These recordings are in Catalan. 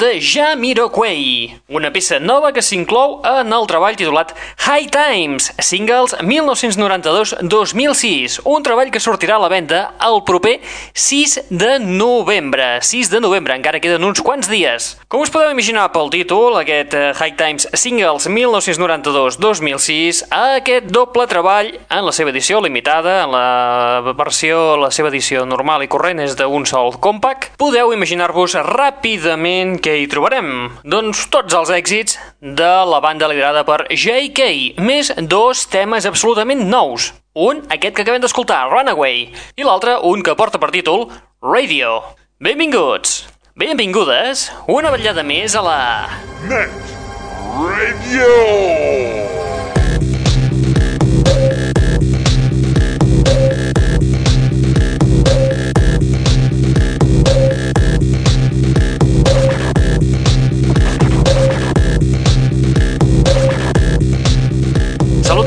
The Jamiroquai. Una peça nova que s'inclou en el treball titulat High Times, singles 1992-2006, un treball que sortirà a la venda el proper 6 de novembre. 6 de novembre, encara queden uns quants dies. Com us podeu imaginar pel títol, aquest eh, High Times Singles 1992-2006, aquest doble treball en la seva edició limitada, en la versió, la seva edició normal i corrent és d'un sol compact, podeu imaginar-vos ràpidament què hi trobarem. Doncs tots els dels èxits de la banda liderada per J.K., més dos temes absolutament nous. Un, aquest que acabem d'escoltar, Runaway, i l'altre, un que porta per títol Radio. Benvinguts, benvingudes, una vetllada més a la... Net Radio!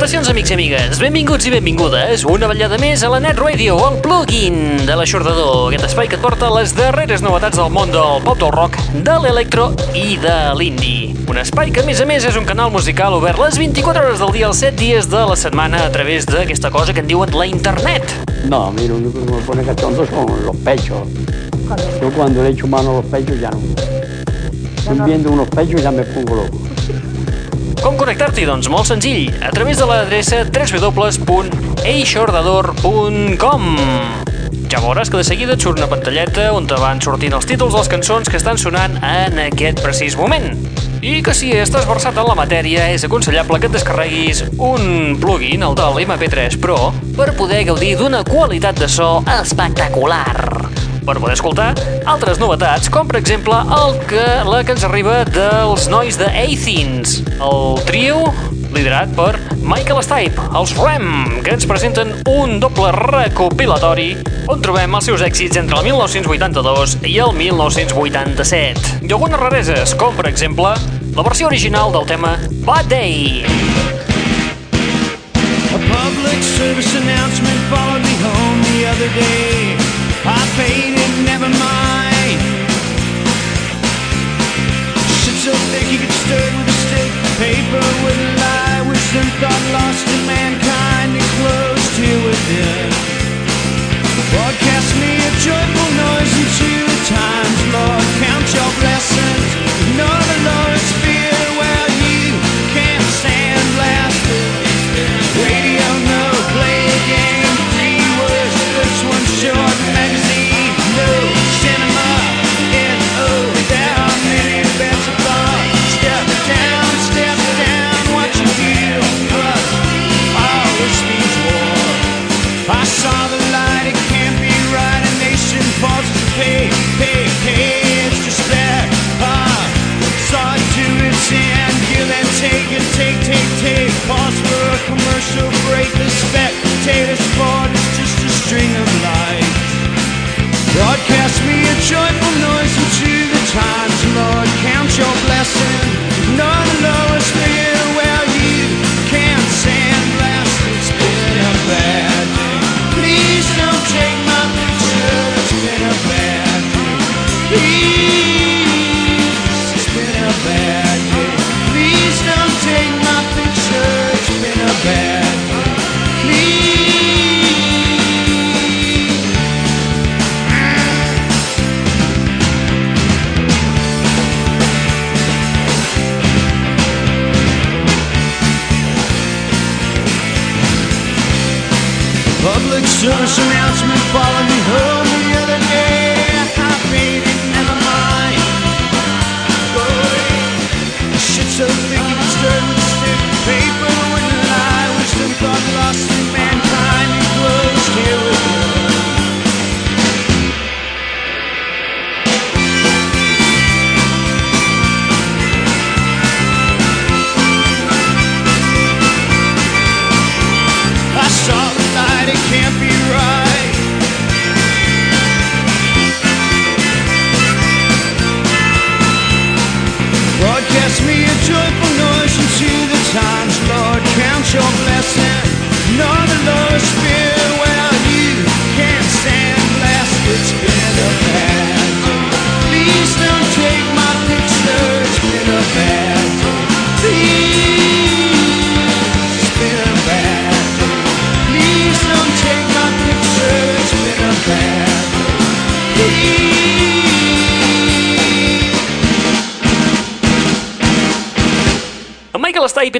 Salutacions, amics i amigues. Benvinguts i benvingudes. Una vetllada més a la Net Radio, el plugin de l'aixordador. Aquest espai que et porta les darreres novetats del món del pop, del rock, de l'electro i de l'indie. Un espai que, a més a més, és un canal musical obert les 24 hores del dia, els 7 dies de la setmana, a través d'aquesta cosa que en diuen la internet. No, a mí lo único que me pone cachondo son los pechos. Yo cuando le echo mano a los pechos ya no. Estoy viendo unos pechos y ya me pongo loco. Com connectar-t'hi? Doncs molt senzill, a través de l'adreça www.eixordador.com Ja veuràs que de seguida et surt una pantalleta on te van sortint els títols de les cançons que estan sonant en aquest precís moment. I que si estàs versat en la matèria, és aconsellable que et descarreguis un plugin, el de l'MP3 Pro, per poder gaudir d'una qualitat de so espectacular per poder escoltar altres novetats, com per exemple el que, la que ens arriba dels nois de Athens, el trio liderat per Michael Stipe, els Rem, que ens presenten un doble recopilatori on trobem els seus èxits entre el 1982 i el 1987. I algunes rareses, com per exemple la versió original del tema Bad Day. A public service announcement followed me home the other day. I paid never mind. So thick you could stir it with a stick. Paper wouldn't thought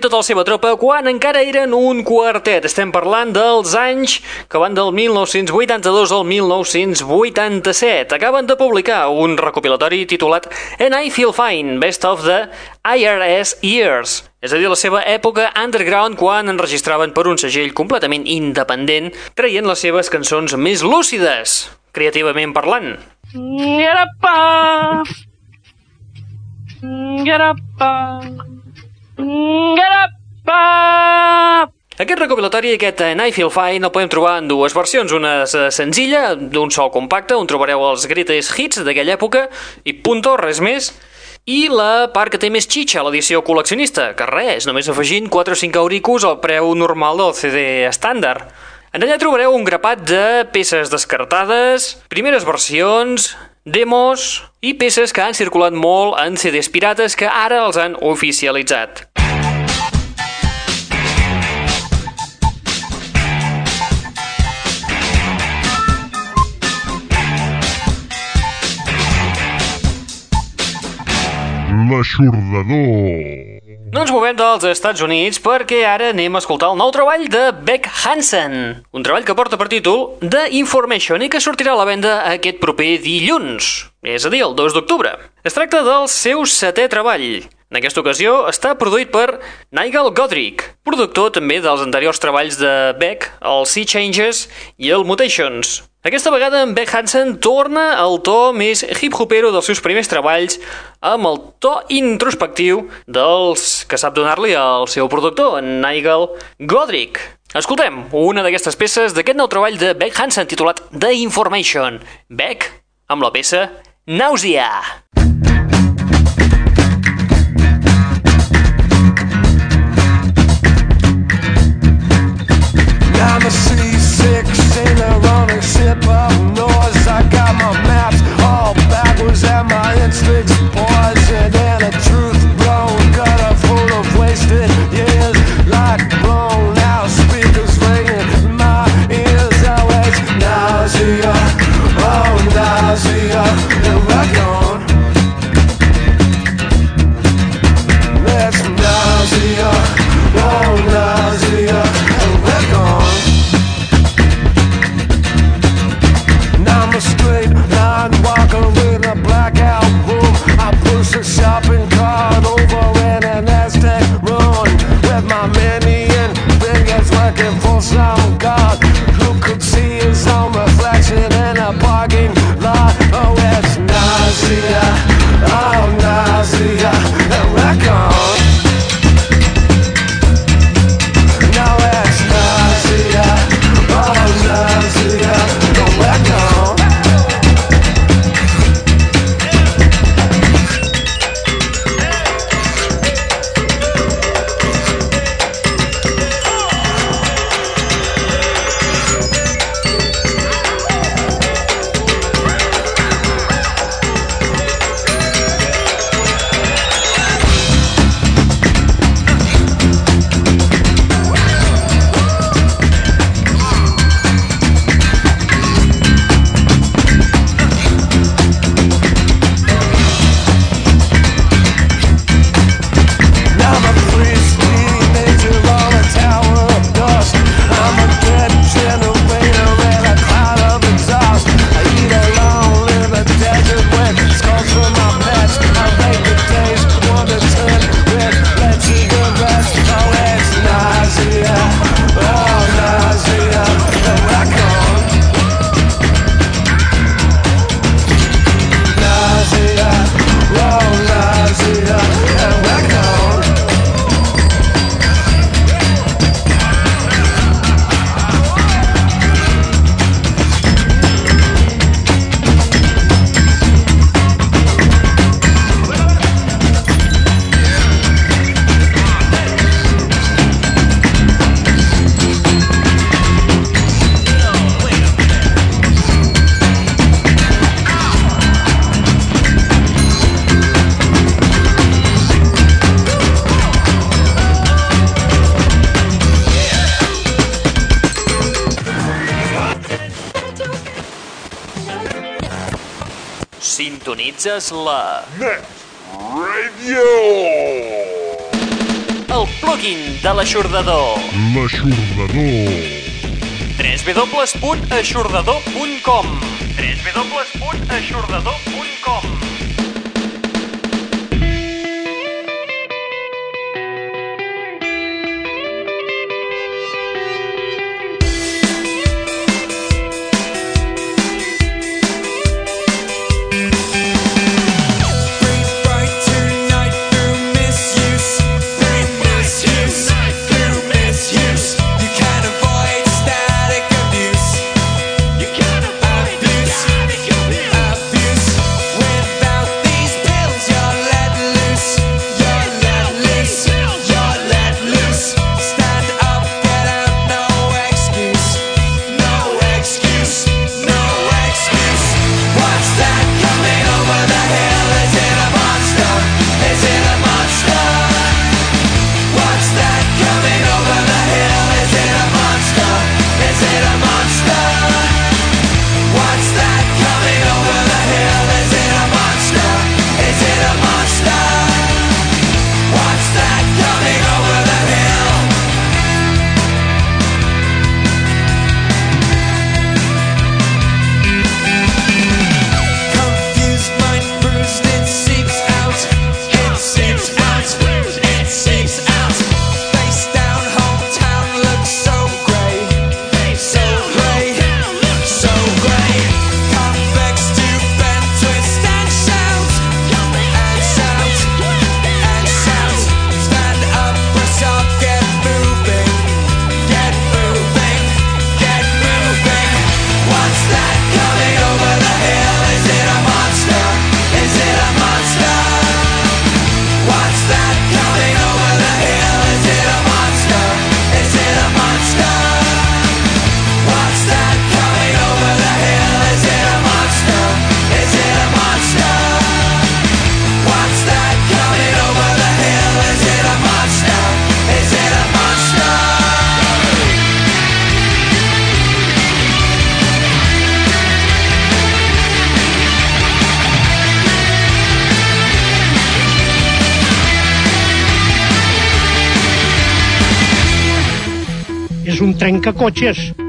tota la seva tropa quan encara eren un quartet. Estem parlant dels anys que van del 1982 al 1987. Acaben de publicar un recopilatori titulat And I Feel Fine, Best of the IRS Years. És a dir, la seva època underground quan enregistraven per un segell completament independent, traient les seves cançons més lúcides, creativament parlant. Get up, uh, get up, uh, get up. Aquest recopilatori, aquest And I Feel Fine, el podem trobar en dues versions. Una eh, senzilla, d'un sol compacte, on trobareu els greatest hits d'aquella època, i punto, res més. I la part que té més xitxa, l'edició col·leccionista, que res, només afegint 4 o 5 auricos al preu normal del CD estàndard. En allà trobareu un grapat de peces descartades, primeres versions, demos i peces que han circulat molt en CDs pirates que ara els han oficialitzat. L'aixordador. No ens movem dels Estats Units perquè ara anem a escoltar el nou treball de Beck Hansen, un treball que porta per títol The Information i que sortirà a la venda aquest proper dilluns, és a dir, el 2 d'octubre. Es tracta del seu setè treball. En aquesta ocasió està produït per Nigel Godrich, productor també dels anteriors treballs de Beck, el Sea Changes i el Mutations. Aquesta vegada en Beck Hansen torna al to més hip-hopero dels seus primers treballs amb el to introspectiu dels que sap donar-li el seu productor, en Nigel Godrich. Escoltem una d'aquestes peces d'aquest nou treball de Beck Hansen titulat The Information. Beck amb la peça Nausea. I'm of noise. I got my maps all backwards and my instincts poison and Sintonitzes la... Net Radio. el plugin de l'aixordador. L'aixordador. www.aixordador.com www.aixordador.com un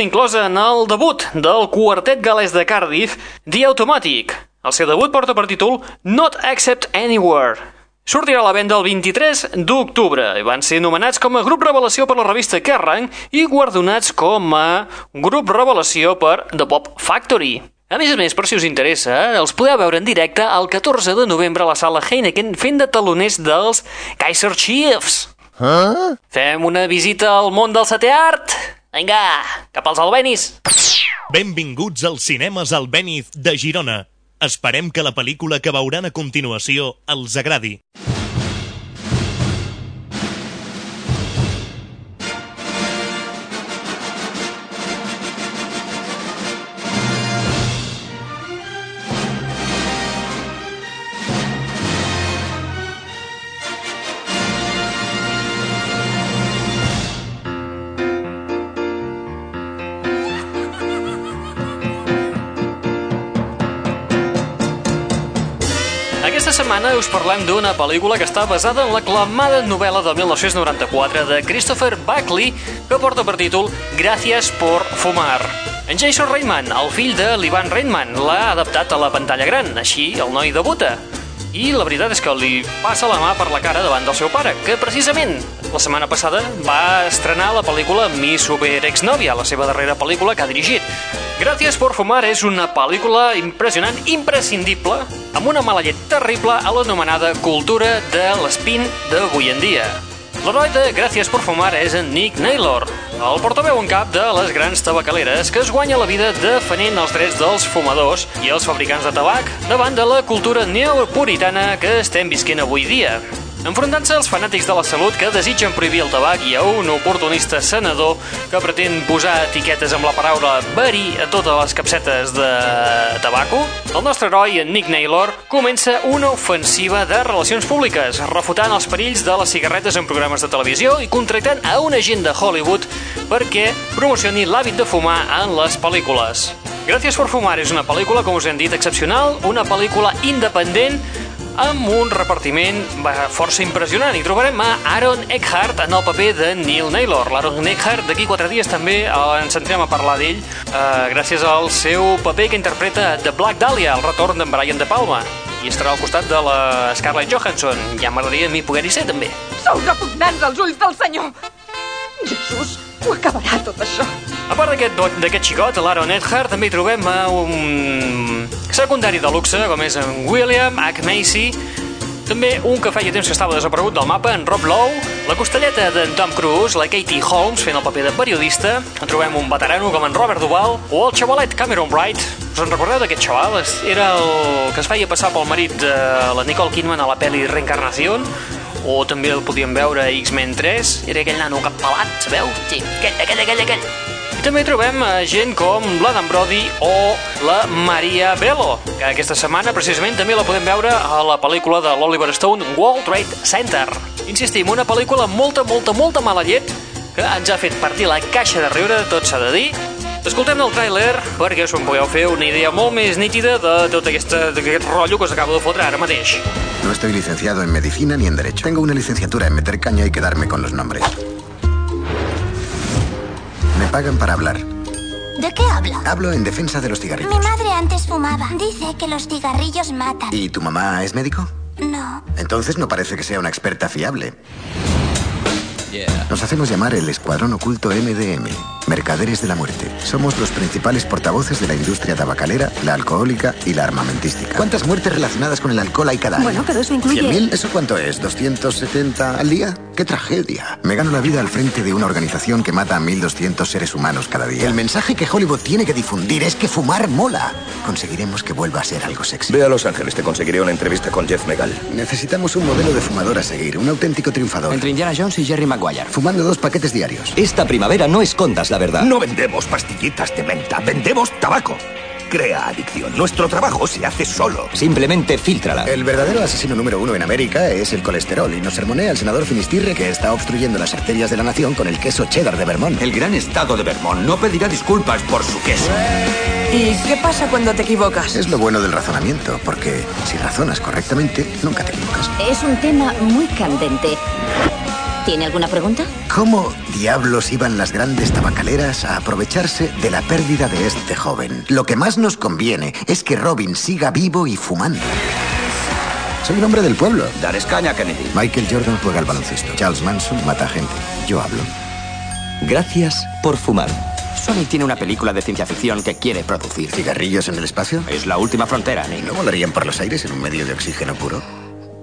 Inclosa en el debut del quartet galès de Cardiff, The Automatic. El seu debut porta per títol Not Accept Anywhere. Sortirà a la venda el 23 d'octubre i van ser nomenats com a grup revelació per la revista Kerrang i guardonats com a grup revelació per The Pop Factory. A més a més, per si us interessa, els podeu veure en directe el 14 de novembre a la sala Heineken fent de taloners dels Kaiser Chiefs. Fem una visita al món del setè art? Vinga, cap als albenis. Benvinguts als cinemes Albéniz de Girona. Esperem que la pel·lícula que veuran a continuació els agradi. Aquesta setmana us parlem d'una pel·lícula que està basada en l'aclamada novel·la del 1994 de Christopher Buckley que porta per títol Gracias por fumar. En Jason Reitman, el fill de l'Ivan Reitman, l'ha adaptat a la pantalla gran, així el noi debuta. I la veritat és que li passa la mà per la cara davant del seu pare, que precisament la setmana passada va estrenar la pel·lícula Mi Super Exnovia, la seva darrera pel·lícula que ha dirigit. Gracias por fumar és una pel·lícula impressionant, imprescindible, amb una mala llet terrible a l'anomenada cultura de l'espin d'avui en dia. L'heroi de Gràcies por fumar és en Nick Naylor, el portaveu en cap de les grans tabacaleres que es guanya la vida defenent els drets dels fumadors i els fabricants de tabac davant de la cultura neopuritana que estem visquent avui dia. Enfrontant-se als fanàtics de la salut que desitgen prohibir el tabac i a un oportunista senador que pretén posar etiquetes amb la paraula verí a totes les capsetes de tabaco, el nostre heroi, en Nick Naylor, comença una ofensiva de relacions públiques, refutant els perills de les cigarretes en programes de televisió i contractant a un agent de Hollywood perquè promocioni l'hàbit de fumar en les pel·lícules. Gràcies per fumar és una pel·lícula, com us hem dit, excepcional, una pel·lícula independent amb un repartiment força impressionant. I trobarem a Aaron Eckhart en el paper de Neil Naylor. L'Aaron Eckhart d'aquí quatre dies també eh, ens centrem a parlar d'ell eh, gràcies al seu paper que interpreta The Black Dahlia, el retorn d'en Brian De Palma. I estarà al costat de la Scarlett Johansson. Ja m'agradaria a mi poder-hi ser, també. Sou repugnants als ulls del senyor. Jesús, ho acabarà tot això. A part d'aquest xicot, l'Aaron Eckhart, també hi trobem a un secundari de luxe, com és en William H. Macy, també un que feia temps que estava desaparegut del mapa, en Rob Lowe, la costelleta d'en Tom Cruise, la Katie Holmes fent el paper de periodista, en trobem un veterano com en Robert Duvall, o el xavalet Cameron Bright. Us en recordeu d'aquest xaval? Era el que es feia passar pel marit de la Nicole Kidman a la pel·li Reencarnación, o també el podíem veure a X-Men 3, era aquell nano cap pelat, sabeu? Sí, aquell, aquell, aquell, aquell. També trobem a gent com l'Adam Brody o la Maria Bello, que aquesta setmana precisament també la podem veure a la pel·lícula de l'Oliver Stone World Trade Center. Insistim, una pel·lícula molta, molta, molta mala llet que ens ha fet partir la caixa de riure, tot s'ha de dir. Escoltem el tràiler perquè us en pugueu fer una idea molt més nítida de tot aquesta- d'aquest rotllo que us acabo de fotre ara mateix. No estoy licenciado en medicina ni en derecho. Tengo una licenciatura en meter caña y quedarme con los nombres. Pagan para hablar. ¿De qué habla? Hablo en defensa de los Mi cigarrillos. madre antes fumaba. Dice que los cigarrillos matan. ¿Y tu mamá es médico? No. Entonces no parece que sea una experta fiable. Nos hacemos llamar el Escuadrón Oculto MDM, Mercaderes de la Muerte. Somos los principales portavoces de la industria tabacalera, la alcohólica y la armamentística. ¿Cuántas muertes relacionadas con el alcohol hay cada año? Bueno, pero eso incluye- ¿100.000? ¿Eso cuánto es? ¿270 al día? ¡Qué tragedia! Me gano la vida al frente de una organización que mata a 1.200 seres humanos cada día. El mensaje que Hollywood tiene que difundir es que fumar mola. Conseguiremos que vuelva a ser algo sexy. Ve a Los Ángeles, te conseguiré una entrevista con Jeff Megal. Necesitamos un modelo de fumador a seguir, un auténtico triunfador. Entre Indiana Jones y Jerry Maguire. Fumando dos paquetes diarios. Esta primavera no escondas la verdad. No vendemos pastillitas de menta, vendemos tabaco. Crea adicción. Nuestro trabajo se hace solo. Simplemente filtrala. El verdadero asesino número uno en América es el colesterol y nos sermonea el senador Finistirre que está obstruyendo las arterias de la nación con el queso cheddar de Vermont. El gran estado de Vermont no pedirá disculpas por su queso. ¿Y qué pasa cuando te equivocas? Es lo bueno del razonamiento, porque si razonas correctamente, nunca te equivocas. Es un tema muy candente. ¿Tiene alguna pregunta? ¿Cómo diablos iban las grandes tabacaleras a aprovecharse de la pérdida de este joven? Lo que más nos conviene es que Robin siga vivo y fumando. Soy un hombre del pueblo. Dar escaña, Kennedy. Michael Jordan juega al baloncesto. Charles Manson mata a gente. Yo hablo. Gracias por fumar. Sony tiene una película de ciencia ficción que quiere producir. ¿Cigarrillos en el espacio? Es la última frontera, Nick. ¿No volarían por los aires en un medio de oxígeno puro?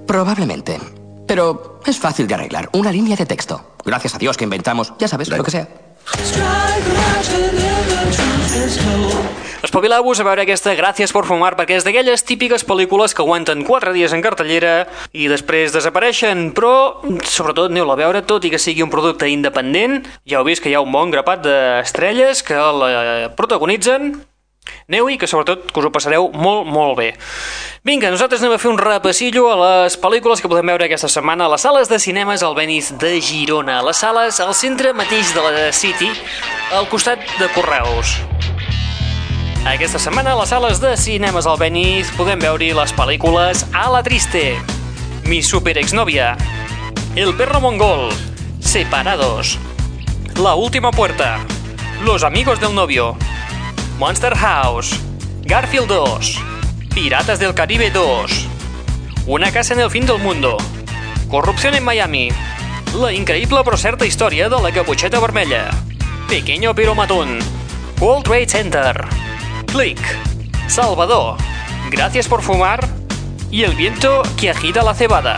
Probablemente. Pero es fácil de arreglar. Una línea de texto. Gracias a Dios que inventamos, ya sabes, lo que sea. Espavileu-vos a veure aquesta Gràcies per fumar, perquè és d'aquelles típiques pel·lícules que aguanten 4 dies en cartellera i després desapareixen, però sobretot aneu-la a veure, tot i que sigui un producte independent, ja heu vist que hi ha un bon grapat d'estrelles que la protagonitzen, aneu-hi, que sobretot que us ho passareu molt, molt bé. Vinga, nosaltres anem a fer un repassillo a les pel·lícules que podem veure aquesta setmana a les sales de cinemes al Benis de Girona, a les sales al centre mateix de la City, al costat de Correus. Aquesta setmana a les sales de cinemes al Benis podem veure les pel·lícules A la Triste, Mi super exnovia, El perro mongol, Separados, La última puerta, Los amigos del novio, Monster House, Garfield 2, Piratas del Caribe 2, Una casa en el fin del mundo, Corrupción en Miami, La increïble però certa història de la caputxeta vermella, Pequeño pero matón, World Trade Center, Click, Salvador, Gracias por fumar y El viento que agita la cebada.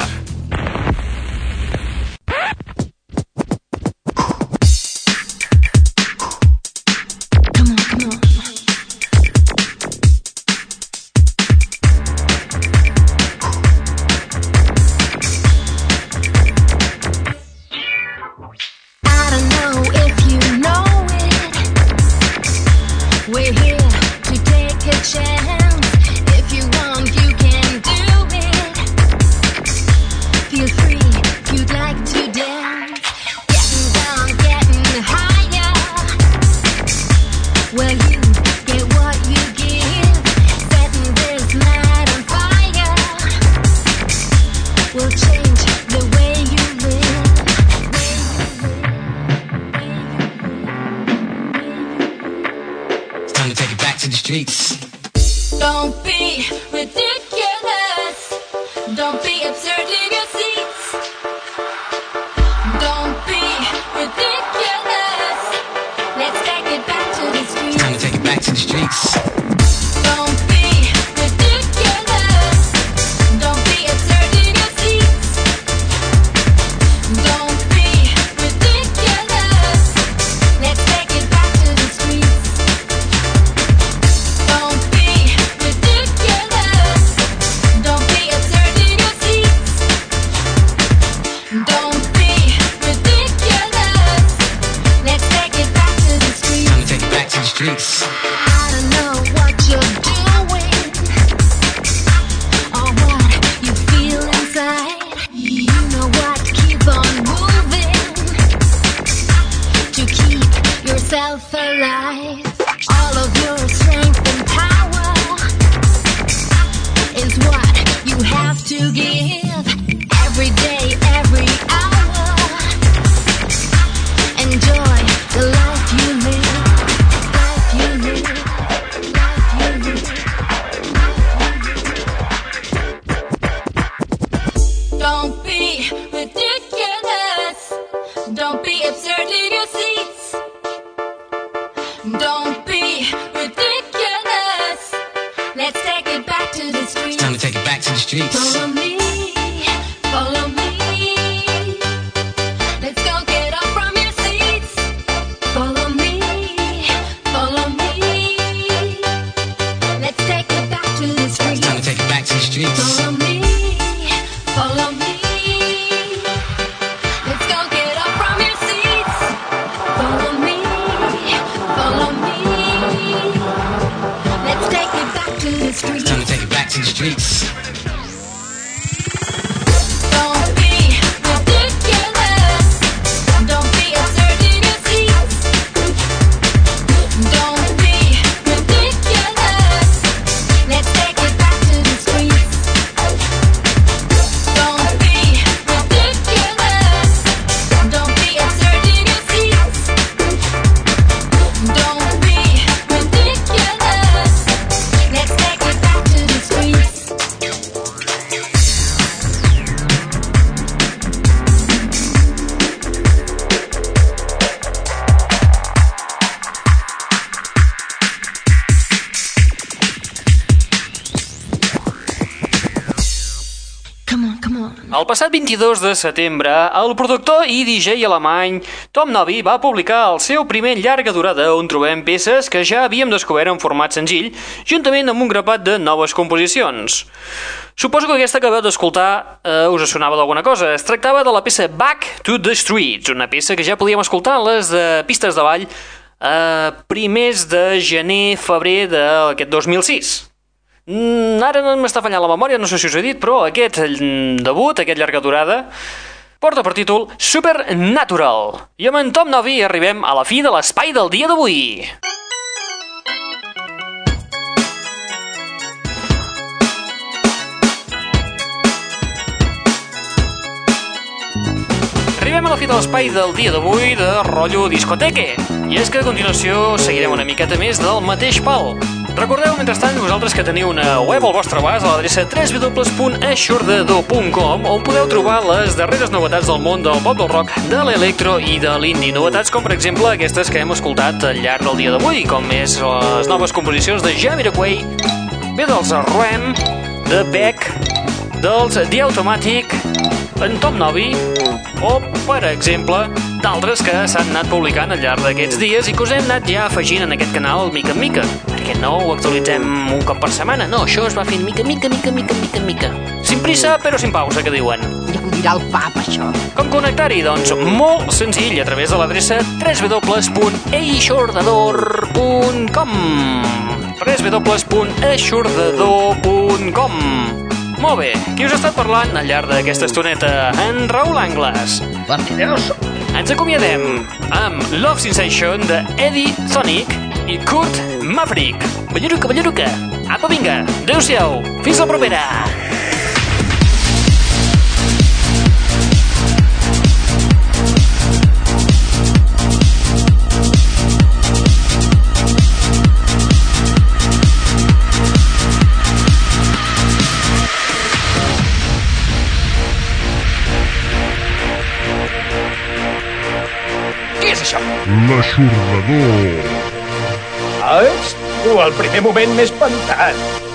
Back yourself alive. All of your strength and power is what you have to give every day, in streets. 22 de setembre, el productor i DJ alemany Tom Novi va publicar el seu primer llarga durada on trobem peces que ja havíem descobert en format senzill, juntament amb un grapat de noves composicions. Suposo que aquesta que acabeu d'escoltar eh, us sonava d'alguna cosa. Es tractava de la peça Back to the Streets, una peça que ja podíem escoltar a les de pistes de ball a primers de gener, febrer d'aquest 2006. Mm, ara no m'està fallant la memòria, no sé si us he dit, però aquest mm, debut, aquest llarga durada, porta per títol Supernatural. I amb en Tom Novi arribem a la fi de l'espai del dia d'avui. Arribem a la fi de l'espai del dia d'avui de rotllo discoteque. I és que a continuació seguirem una miqueta més del mateix pal. Recordeu, mentrestant, vosaltres que teniu una web al vostre abast a l'adreça www.aixordador.com on podeu trobar les darreres novetats del món del pop del rock, de l'electro i de l'indie. Novetats com, per exemple, aquestes que hem escoltat al llarg del dia d'avui, com és les noves composicions de Jamiroquai, bé dels Ruem, de Beck, dels The Automatic, en Tom Novi o, per exemple, d'altres que s'han anat publicant al llarg d'aquests dies i que us hem anat ja afegint en aquest canal mica en mica. Perquè no ho actualitzem un cop per setmana, no, això es va fent mica, mica, mica, mica, mica, mica. Sin prisa, però sin pausa, que diuen. Ja ho dirà el pap, això. Com connectar-hi? Doncs molt senzill, a través de l'adreça www.eixordador.com www.eixordador.com molt bé, qui us ha estat parlant al llarg d'aquesta estoneta? En Raül Angles. Partideroso. Ens acomiadem amb Love Sensation de Eddie Sonic i Kurt Maverick. Balleruca, balleruca. Apa, vinga, adeu-siau. Fins la propera. Què és això? L'aixordador. Ets tu, el primer moment m'he espantat.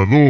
L'aixordador.